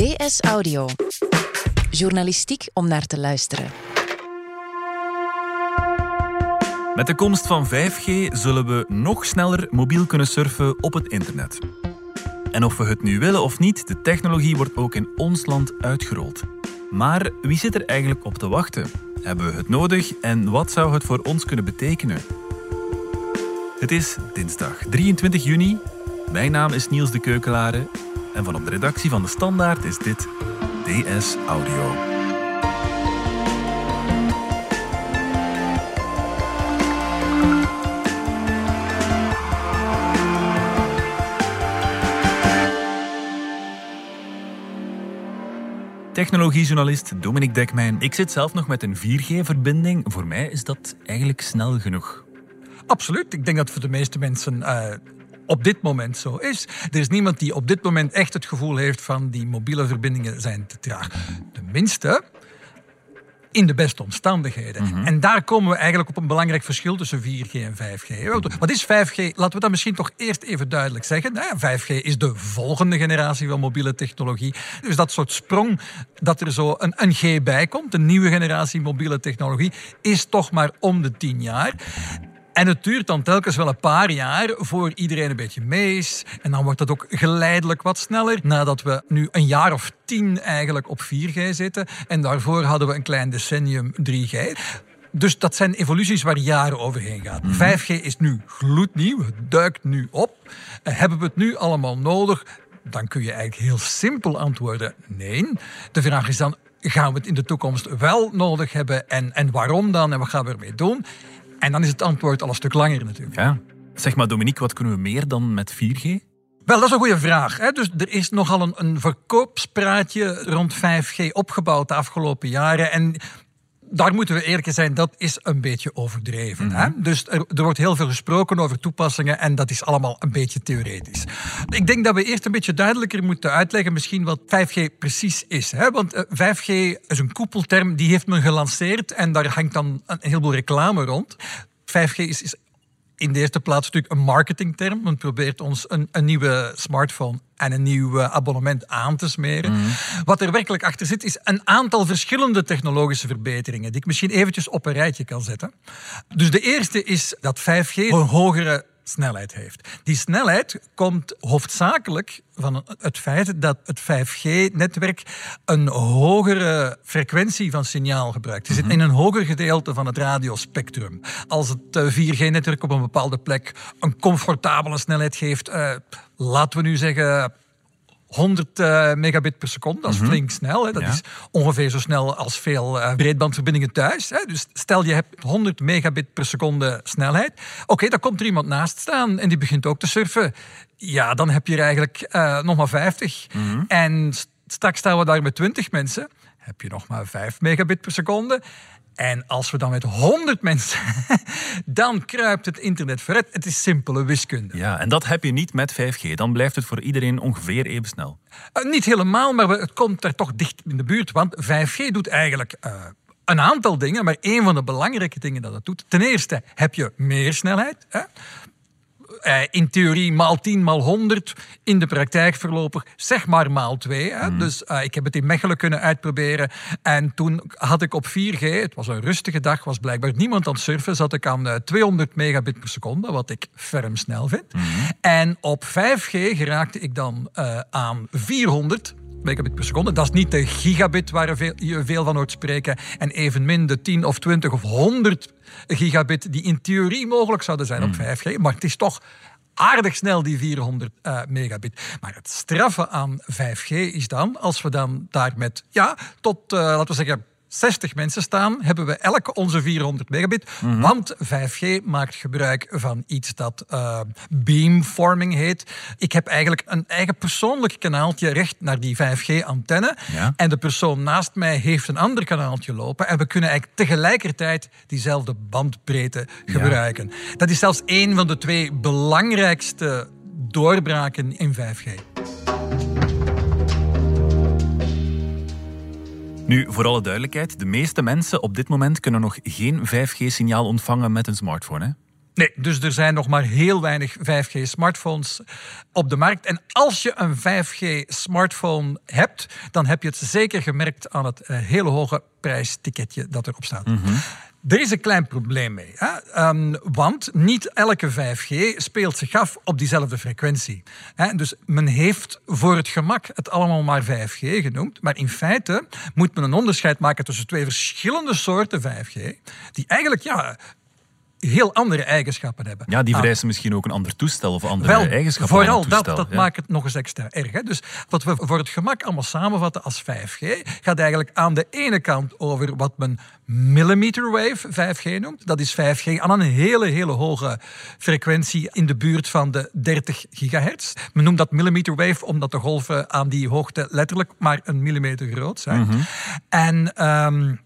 DS Audio. Journalistiek om naar te luisteren. Met de komst van 5G zullen we nog sneller mobiel kunnen surfen op het internet. En of we het nu willen of niet, de technologie wordt ook in ons land uitgerold. Maar wie zit er eigenlijk op te wachten? Hebben we het nodig en wat zou het voor ons kunnen betekenen? Het is dinsdag 23 juni. Mijn naam is Niels de Keukelare en van op de redactie van de Standaard is dit DS Audio. Technologiejournalist Dominique Dekmijn. Ik zit zelf nog met een 4G-verbinding. Voor mij is dat eigenlijk snel genoeg. Absoluut. Ik denk dat voor de meeste mensen uh, op dit moment zo is. Er is niemand die op dit moment echt het gevoel heeft van die mobiele verbindingen zijn te traag. Tenminste, in de beste omstandigheden. Mm -hmm. En daar komen we eigenlijk op een belangrijk verschil tussen 4G en 5G. Wat is 5G? Laten we dat misschien toch eerst even duidelijk zeggen. 5G is de volgende generatie van mobiele technologie. Dus dat soort sprong dat er zo een, een G bij komt, een nieuwe generatie mobiele technologie, is toch maar om de 10 jaar. En het duurt dan telkens wel een paar jaar voor iedereen een beetje mee is. En dan wordt dat ook geleidelijk wat sneller. Nadat we nu een jaar of tien eigenlijk op 4G zitten. En daarvoor hadden we een klein decennium 3G. Dus dat zijn evoluties waar jaren overheen gaan. Mm -hmm. 5G is nu gloednieuw, het duikt nu op. Hebben we het nu allemaal nodig? Dan kun je eigenlijk heel simpel antwoorden: nee. De vraag is dan. Gaan we het in de toekomst wel nodig hebben en, en waarom dan en wat gaan we ermee doen? En dan is het antwoord al een stuk langer natuurlijk. Ja. Zeg maar, Dominique, wat kunnen we meer dan met 4G? Wel, dat is een goede vraag. Hè? Dus er is nogal een, een verkoopspraatje rond 5G opgebouwd de afgelopen jaren. En daar moeten we eerlijk zijn, dat is een beetje overdreven. Mm -hmm. hè? Dus er, er, wordt heel veel gesproken over toepassingen en dat is allemaal een beetje theoretisch. Ik denk dat we eerst een beetje duidelijker moeten uitleggen misschien wat 5G precies is. Hè? Want uh, 5G is een koepelterm, die heeft men gelanceerd en daar hangt dan een heleboel reclame rond. 5G is, is in de eerste plaats natuurlijk een marketingterm. Men probeert ons een, een nieuwe smartphone en een nieuw abonnement aan te smeren. Mm. Wat er werkelijk achter zit, is een aantal verschillende technologische verbeteringen, die ik misschien eventjes op een rijtje kan zetten. Dus de eerste is dat 5G een hogere snelheid heeft. Die snelheid komt hoofdzakelijk van het feit dat het 5G-netwerk een hogere frequentie van signaal gebruikt. Je zit in een hoger gedeelte van het radiospectrum. Als het 4G-netwerk op een bepaalde plek een comfortabele snelheid geeft, uh, laten we nu zeggen 100 uh, megabit per seconde, dat is mm -hmm. flink snel. Hè. Dat ja. is ongeveer zo snel als veel uh, breedbandverbindingen thuis. Hè. Dus stel je hebt 100 megabit per seconde snelheid. Oké, okay, dan komt er iemand naast staan en die begint ook te surfen. Ja, dan heb je er eigenlijk uh, nog maar 50. Mm -hmm. En straks staan we daar met 20 mensen. Heb je nog maar 5 megabit per seconde. En als we dan met 100 mensen, dan kruipt het internet vooruit. Het is simpele wiskunde. Ja, en dat heb je niet met 5G. Dan blijft het voor iedereen ongeveer even snel. Uh, niet helemaal, maar het komt er toch dicht in de buurt. Want 5G doet eigenlijk uh, een aantal dingen, maar een van de belangrijke dingen dat het doet. Ten eerste heb je meer snelheid. Hè? Uh, in theorie maal 10, maal 100. In de praktijk voorlopig zeg maar maal 2. Hè? Mm. Dus uh, ik heb het in Mechelen kunnen uitproberen. En toen had ik op 4G, het was een rustige dag, was blijkbaar niemand aan het surfen, zat ik aan uh, 200 megabit per seconde, wat ik ferm snel vind. Mm. En op 5G geraakte ik dan aan 400 megabit per seconde. Dat is niet de gigabit waar veel, je veel van hoort spreken. En evenmin de 10 of 20 of 100 gigabit die in theorie mogelijk zouden zijn op 5G. Maar het is toch aardig snel die 400 uh, megabit. Maar het straffen aan 5G is dan, als we dan daar met, ja, tot, uh, laten we zeggen, 60 mensen staan, hebben we elk onze 400 megabit. Mm -hmm. Want 5G maakt gebruik van iets dat uh, beamforming heet. Ik heb eigenlijk een eigen persoonlijk kanaaltje recht naar die 5G-antenne. Ja. En de persoon naast mij heeft een ander kanaaltje lopen. En we kunnen eigenlijk tegelijkertijd diezelfde bandbreedte gebruiken. Ja. Dat is zelfs een van de twee belangrijkste doorbraken in 5G. Nu, voor alle duidelijkheid, de meeste mensen op dit moment kunnen nog geen 5G-signaal ontvangen met een smartphone. Hè? Nee, dus er zijn nog maar heel weinig 5G-smartphones op de markt. En als je een 5G-smartphone hebt, dan heb je het zeker gemerkt aan het uh, hele hoge prijsticketje dat erop staat. Er is een klein probleem mee. Hè? Um, want niet elke 5G speelt zich af op diezelfde frequentie. Hè? Dus men heeft voor het gemak het allemaal maar 5G genoemd. Maar in feite moet men een onderscheid maken tussen twee verschillende soorten 5G. Die eigenlijk ja, heel andere eigenschappen hebben. Ja, die vereisen misschien ook een ander toestel of andere Wel, eigenschappen. Vooral dat, dat maakt het nog eens extra erg. Hè? Dus wat we voor het gemak allemaal samenvatten als 5G, gaat eigenlijk aan de ene kant over wat men millimeter wave 5G noemt. Dat is 5G aan een hele, hele hoge frequentie in de buurt van de 30 gigahertz. Men noemt dat millimeter wave omdat de golven aan die hoogte letterlijk maar een millimeter groot zijn. Mhm. En um,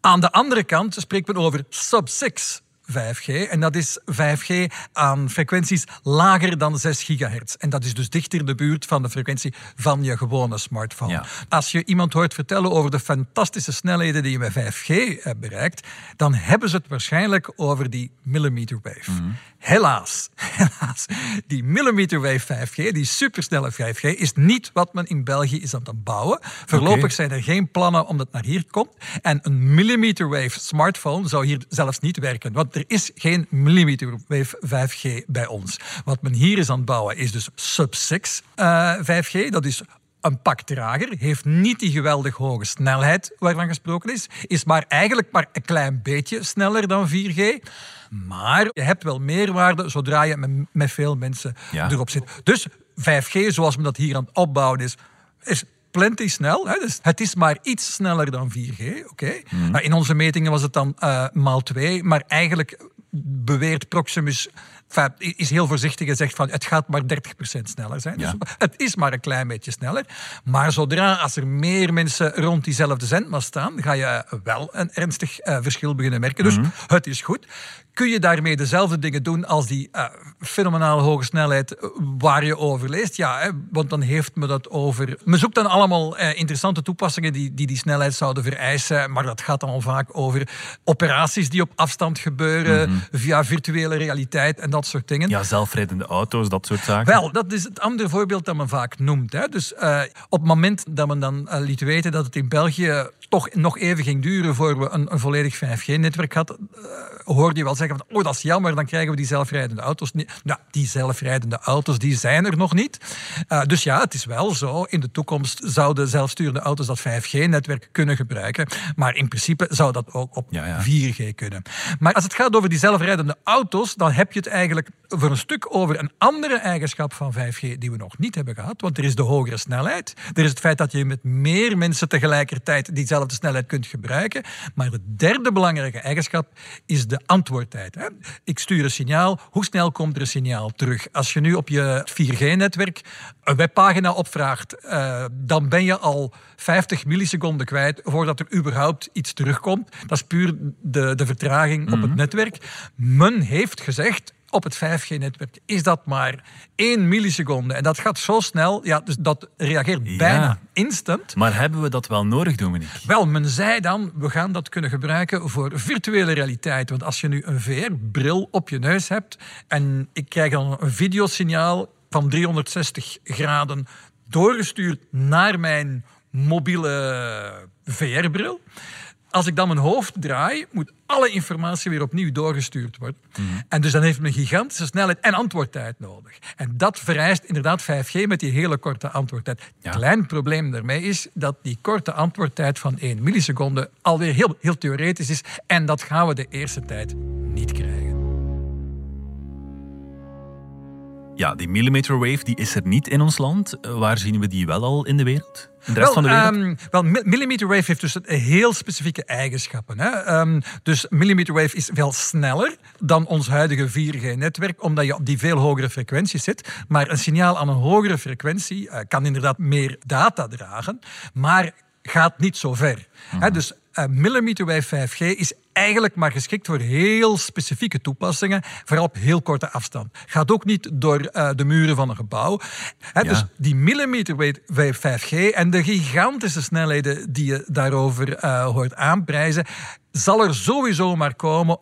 aan de andere kant spreekt men over sub-6 5G. En dat is 5G aan frequenties lager dan 6 gigahertz. En dat is dus dichter in de buurt van de frequentie van je gewone smartphone. Als je iemand hoort vertellen over de fantastische snelheden die je met 5G bereikt, dan hebben ze het waarschijnlijk over die millimeter wave. Mhm. Helaas, helaas, die millimeter wave 5G, die supersnelle 5G, is niet wat men in België is aan het bouwen. Voorlopig zijn er geen plannen om dat naar hier komt. En een millimeter wave smartphone zou hier zelfs niet werken. Want er is geen millimeter wave 5G bij ons. Wat men hier is aan het bouwen is dus sub-6 uh, 5G. Dat is een pak trager, heeft niet die geweldig hoge snelheid waarvan gesproken is, is maar eigenlijk maar een klein beetje sneller dan 4G. Maar je hebt wel meerwaarde zodra je met, met veel mensen erop zit. Dus 5G, zoals men dat hier aan het opbouwen is, is plenty snel. Hè? Dus het is maar iets sneller dan 4G. Oké. Mhm. In onze metingen was het dan uh, maal 2, maar eigenlijk beweert Proximus is heel voorzichtig en zegt van het gaat maar 30% sneller zijn. Dus het is maar een klein beetje sneller. Maar zodra als er meer mensen rond diezelfde zendmast staan, ga je wel een ernstig uh, verschil beginnen merken. Dus mhm. het is goed. Kun je daarmee dezelfde dingen doen als die uh, fenomenaal hoge snelheid eh, waar je over leest? Ja, hè, want dan heeft me dat over. Men zoekt dan allemaal uh, interessante toepassingen die, die die snelheid zouden vereisen, maar dat gaat dan al vaak over operaties die op afstand gebeuren mhm. via virtuele realiteit en dat soort dingen. Ja, zelfrijdende auto's, dat soort zaken. Wel, dat is het andere voorbeeld dat men vaak noemt. Hè. Dus op het moment dat men dan liet weten dat het in België toch nog even ging duren voor we een, een volledig 5G-netwerk hadden, hoorde je wel zeggen van, oh dat is jammer, dan krijgen we die zelfrijdende auto's niet. Nou, die zelfrijdende auto's die zijn er nog niet. Uh, dus ja, het is wel zo, in de toekomst zouden zelfsturende auto's dat 5G-netwerk kunnen gebruiken. Maar in principe zou dat ook op 4G kunnen. Maar als het gaat over die zelfrijdende auto's, dan heb je het eigenlijk voor een stuk over een andere eigenschap van 5G die we nog niet hebben gehad. Want er is de hogere snelheid. Er is het feit dat je met meer mensen tegelijkertijd diezelfde snelheid kunt gebruiken. Maar de derde belangrijke eigenschap is de Ik stuur een signaal. Hoe snel komt er een signaal terug? Als je nu op je 4G-netwerk een webpagina opvraagt, uh, dan ben je al 50 milliseconden kwijt voordat er überhaupt iets terugkomt. Dat is puur de, de vertraging op het mhm. netwerk. Men heeft gezegd, op het 5G-netwerk is dat maar 1 milliseconde. En dat gaat zo snel, ja, dus dat reageert bijna instant. Maar hebben we dat wel nodig, Dominique? Wel, men zei dan, we gaan dat kunnen gebruiken voor virtuele realiteit. Want als je nu een VR-bril op je neus hebt en ik krijg dan een videosignaal van 360 graden doorgestuurd naar mijn mobiele VR-bril als ik dan mijn hoofd draai, moet alle informatie weer opnieuw doorgestuurd worden. En dus dan heeft men gigantische snelheid en antwoordtijd nodig. En dat vereist inderdaad 5G met die hele korte antwoordtijd. Klein probleem daarmee is dat die korte antwoordtijd van 1 milliseconde alweer heel, heel theoretisch is. En dat gaan we de eerste tijd niet krijgen. Ja, die millimeter wave die is er niet in ons land. Eh, waar zien we die wel al in de wereld? De rest wel, van de wereld? Um, wel, millimeter wave heeft dus heel specifieke eigenschappen. Hè? Um, dus millimeter wave is veel sneller dan ons huidige 4G-netwerk, omdat je op die veel hogere frequenties zit. Maar een signaal aan een hogere frequentie uh, kan inderdaad meer data dragen, maar gaat niet zo ver. Hè? Dus uh, millimeter wave 5G is eigenlijk maar geschikt voor heel specifieke toepassingen, vooral op heel korte afstand. Gaat ook niet door uh, de muren van een gebouw. He, ja. Dus die millimeter wave 5G en de gigantische snelheden die je daarover uh, hoort aanprijzen, zal er sowieso maar komen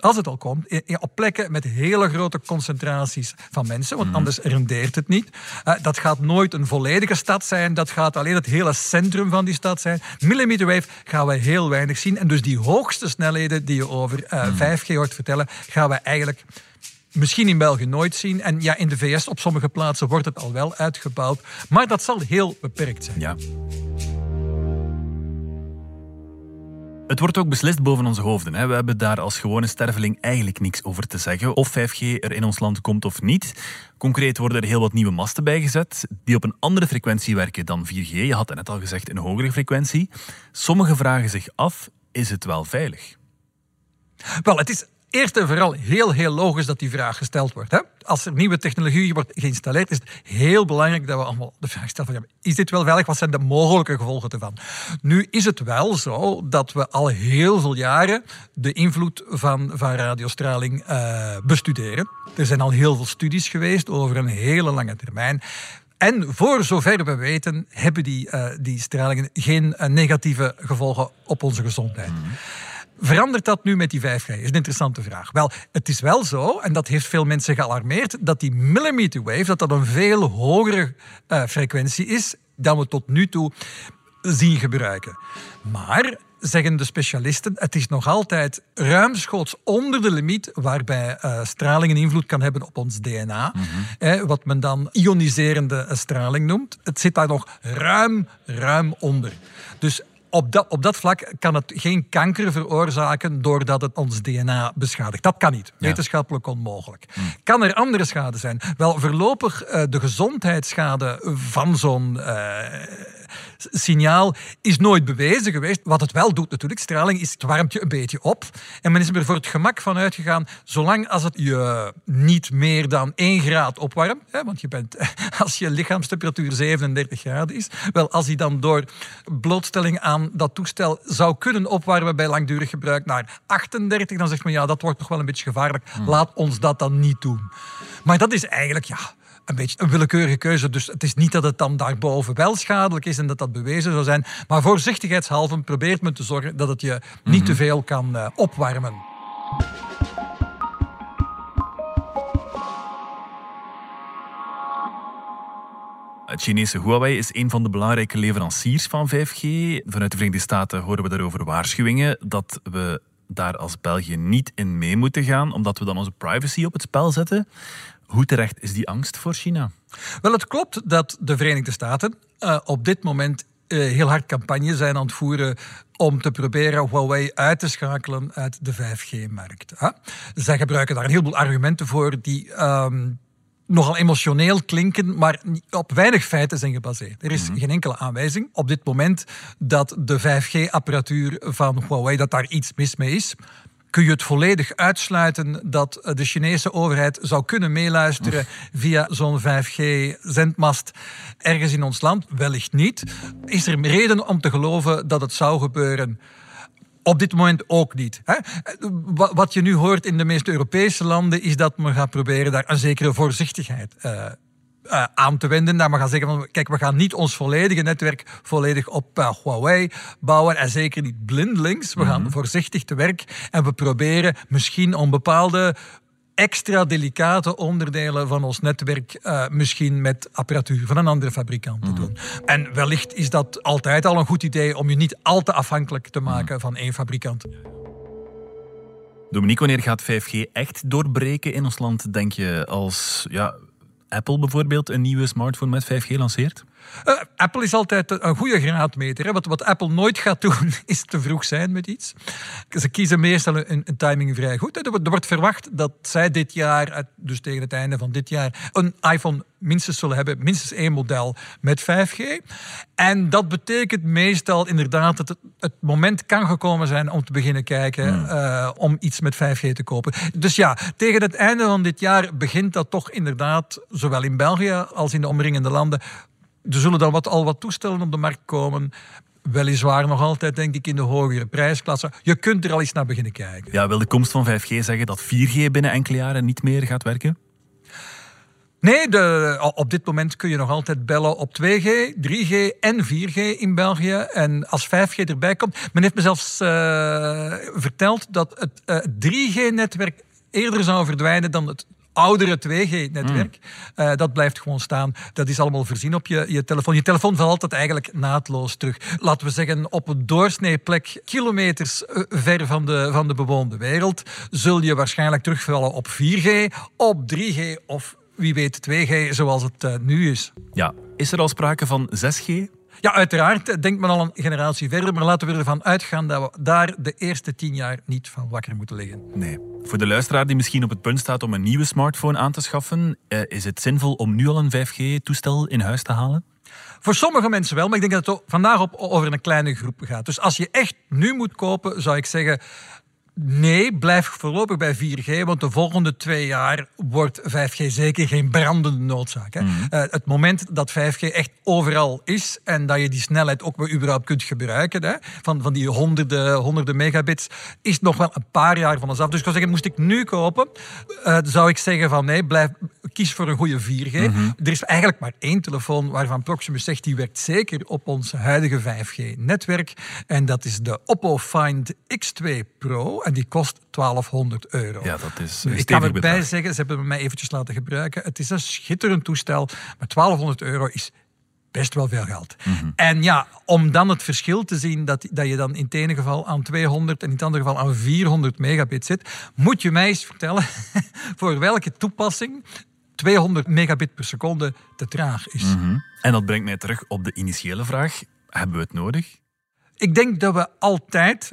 als het al komt, op plekken met hele grote concentraties van mensen, want anders rendeert het niet. Uh, dat gaat nooit een volledige stad zijn, dat gaat alleen het hele centrum van die stad zijn. Millimeter wave gaan we heel weinig zien. En dus die hoogste snelheden die je over uh, 5G hoort vertellen, gaan we eigenlijk misschien in België nooit zien. En ja, in de VS op sommige plaatsen wordt het al wel uitgebouwd. Maar dat zal heel beperkt zijn. Ja. Het wordt ook beslist boven onze hoofden. Hè. We hebben daar als gewone sterveling eigenlijk niks over te zeggen. Of 5G er in ons land komt of niet. Concreet worden er heel wat nieuwe masten bijgezet die op een andere frequentie werken dan 4G. Je had net al gezegd, een hogere frequentie. Sommigen vragen zich af, is het wel veilig? Wel, het is eerst en vooral heel, heel logisch dat die vraag gesteld wordt. Als er nieuwe technologie wordt geïnstalleerd, is het heel belangrijk dat we allemaal de vraag stellen: van, is dit wel veilig? Wat zijn de mogelijke gevolgen ervan? Nu is het wel zo dat we al heel veel jaren de invloed van, van radiostraling uh, bestuderen. Er zijn al heel veel studies geweest over een hele lange termijn. En voor zover we weten, hebben die, uh, die stralingen geen uh, negatieve gevolgen op onze gezondheid. -hmm. Verandert dat nu met die 5G? Is een interessante vraag. Wel, het is wel zo, en dat heeft veel mensen gealarmeerd, dat die millimeter wave dat dat een veel hogere uh, frequentie is dan we tot nu toe zien gebruiken. Maar zeggen de specialisten, het is nog altijd ruimschoots onder de limiet waarbij uh, straling een invloed kan hebben op ons DNA. Mm -hmm. eh, wat men dan ioniserende straling noemt. Het zit daar nog ruim, ruim onder. Dus op dat, op dat vlak kan het geen kanker veroorzaken doordat het ons DNA beschadigt. Dat kan niet. Wetenschappelijk onmogelijk. Kan er andere schade zijn? Wel, voorlopig uh, de gezondheidsschade van zo'n uh, signaal is nooit bewezen geweest. Wat het wel doet natuurlijk, straling, is het warmt je een beetje op. En men is er voor het gemak van uitgegaan, zolang als het je niet meer dan 1 graad opwarmt, hè, want je bent, als je lichaamstemperatuur 37 graden is, wel als hij dan door blootstelling aan dat toestel zou kunnen opwarmen bij langdurig gebruik naar 38, dan zegt men ja, dat wordt nog wel een beetje gevaarlijk. Laat ons dat dan niet doen. Maar dat is eigenlijk, ja, een beetje een willekeurige keuze. Dus het is niet dat het dan daarboven wel schadelijk is en dat dat bewezen zou zijn. Maar voorzichtigheidshalve probeert men te zorgen dat het je niet te veel kan uh, opwarmen. Het Chinese Huawei is een van de belangrijke leveranciers van 5G. Vanuit de Verenigde Staten horen we daarover waarschuwingen dat we daar als België niet in mee moeten gaan, omdat we dan onze privacy op het spel zetten. Hoe terecht is die angst voor China? Wel, het klopt dat de Verenigde Staten uh, op dit moment uh, heel hard campagne zijn aan het voeren om te proberen Huawei uit te schakelen uit de 5G-markt. Huh? Zij gebruiken daar een heleboel argumenten voor die um, nogal emotioneel klinken, maar op weinig feiten zijn gebaseerd. Er is mm -hmm. geen enkele aanwijzing op dit moment dat de 5G-apparatuur van Huawei, dat daar iets mis mee is kun je het volledig uitsluiten dat de Chinese overheid zou kunnen meeluisteren via zo'n 5G-zendmast ergens in ons land? Wellicht niet. Is er reden om te geloven dat het zou gebeuren? Op dit moment ook niet. Wat je nu hoort in de meeste Europese landen is dat men gaat proberen daar een zekere voorzichtigheid uh, uh, aan te wenden. Daar we gaan zeggen van, kijk, we gaan niet ons volledige netwerk volledig op uh, Huawei bouwen en zeker niet blindelings. We gaan mm -hmm. voorzichtig te werk en we proberen misschien om bepaalde extra delicate onderdelen van ons netwerk uh, misschien met apparatuur van een andere fabrikant te doen. Mm -hmm. En wellicht is dat altijd al een goed idee om je niet al te afhankelijk te maken mm -hmm. van één fabrikant. Dominique, wanneer gaat 5G echt doorbreken in ons land, denk je, als ja, Apple bijvoorbeeld een nieuwe smartphone met 5G lanceert? Uh, Apple is altijd een goede graadmeter. Hè. Wat, wat, Apple nooit gaat doen, is te vroeg zijn met iets. Ze kiezen meestal een, een timing vrij goed. Er, er, wordt verwacht dat zij dit jaar, dus tegen het einde van dit jaar, een iPhone minstens zullen hebben, minstens één model met 5G. En dat betekent meestal inderdaad dat het, het moment kan gekomen zijn om te beginnen kijken hmm. uh, om iets met 5G te kopen. Dus ja, tegen het einde van dit jaar begint dat toch inderdaad, zowel in België als in de omringende landen, er zullen dan wat, al wat toestellen op de markt komen. Weliswaar nog altijd, denk ik, in de hogere prijsklasse. Je kunt er al eens naar beginnen kijken. Ja, wil de komst van 5G zeggen dat 4G binnen enkele jaren niet meer gaat werken? Nee, de, op dit moment kun je nog altijd bellen op 2G, 3G en 4G in België. En als 5G erbij komt. Men heeft me zelfs uh, verteld dat het uh, 3G-netwerk eerder zou verdwijnen dan het oudere 2G-netwerk. Mm. Uh, dat blijft gewoon staan. Dat is allemaal voorzien op je, je telefoon. Je telefoon valt altijd eigenlijk naadloos terug. Laten we zeggen, op een doorsneeplek, kilometers uh, ver van de, van de bewoonde wereld, zul je waarschijnlijk terugvallen op 4G, op 3G of wie weet 2G zoals het uh, nu is. Ja, is er al sprake van 6G? Ja, uiteraard denkt men al een generatie verder, maar laten we ervan uitgaan dat we daar de eerste tien jaar niet van wakker moeten liggen. Nee. Voor de luisteraar die misschien op het punt staat om een nieuwe smartphone aan te schaffen, eh, is het zinvol om nu al een 5G-toestel in huis te halen? Voor sommige mensen wel, maar ik denk dat het vandaag op over een kleine groep gaat. Dus als je echt nu moet kopen, zou ik zeggen, Nee, blijf voorlopig bij 4G, want de volgende twee jaar wordt 5G zeker geen brandende noodzaak. Hè. Mhm. Uh, het moment dat 5G echt overal is en dat je die snelheid ook maar überhaupt kunt gebruiken, hè, van, van die honderden, honderden megabits, is nog wel een paar jaar van ons af. Dus ik zou zeggen, moest ik nu kopen, uh, zou ik zeggen van nee, blijf, kies voor een goede 4G. Mhm. Er is eigenlijk maar één telefoon waarvan Proximus zegt, die werkt zeker op ons huidige 5G-netwerk. En dat is de Oppo Find X2 Pro en die kost 1200 euro. Ja, dat is Ik kan erbij zeggen, ze hebben mij eventjes laten gebruiken. Het is een schitterend toestel, maar 1200 euro is best wel veel geld. Mhm. En ja, om dan het verschil te zien dat, dat je dan in het ene geval aan 200 en in het andere geval aan 400 megabit zit, moet je mij eens vertellen voor welke toepassing 200 megabit per seconde te traag is. Mhm. En dat brengt mij terug op de initiële vraag. Hebben we het nodig? Ik denk dat we altijd,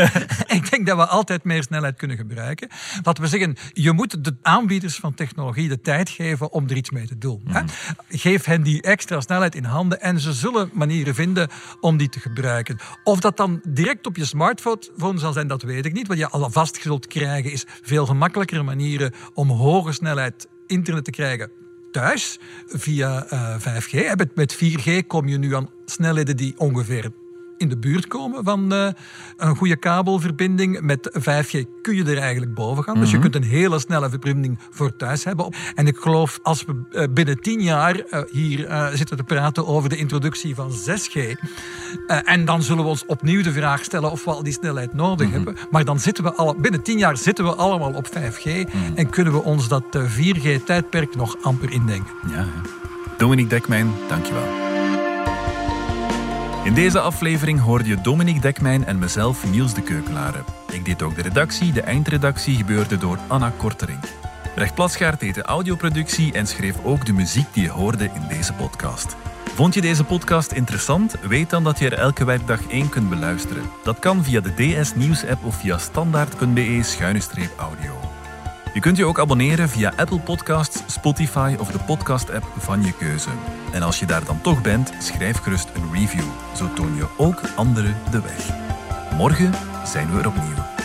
ik denk dat we altijd meer snelheid kunnen gebruiken. Laten we zeggen, je moet de aanbieders van technologie de tijd geven om er iets mee te doen. Hè? Mhm. Geef hen die extra snelheid in handen en ze zullen manieren vinden om die te gebruiken. Of dat dan direct op je smartphone zal zijn, dat weet ik niet. Wat je alvast zult krijgen is veel gemakkelijkere manieren om hoge snelheid internet te krijgen thuis via uh, eh, 5G. Met, met 4G kom je nu aan snelheden die ongeveer in de buurt komen van uh, een goede kabelverbinding. Met 5G kun je er eigenlijk boven gaan. Dus je mhm. kunt een hele snelle verbinding voor thuis hebben. En ik geloof als we uh, binnen 10 jaar uh, hier zitten te praten over de introductie van 6G. en dan zullen we ons opnieuw de vraag stellen of we al die snelheid nodig mhm. hebben. Maar dan zitten we al, binnen 10 jaar zitten we allemaal op 5G. Mhm. En kunnen we ons dat 4G-tijdperk nog amper indenken. Ja, Dominique Dekmijn, dankjewel. In deze aflevering hoorde je Dominique Dekmijn en mezelf Niels de Keukelare. Ik deed ook de redactie, de eindredactie gebeurde door Anna Kortering. Recht Plasgaard deed de audioproductie en schreef ook de muziek die je hoorde in deze podcast. Vond je deze podcast interessant? Weet dan dat je er elke werkdag één kunt beluisteren. Dat kan via de DS Nieuws app of via standaard.be-audio. Je kunt je ook abonneren via Apple Podcasts, Spotify of de podcast-app van je keuze. En als je daar dan toch bent, schrijf gerust een review. Zo toon je ook anderen de weg. Morgen zijn we er opnieuw.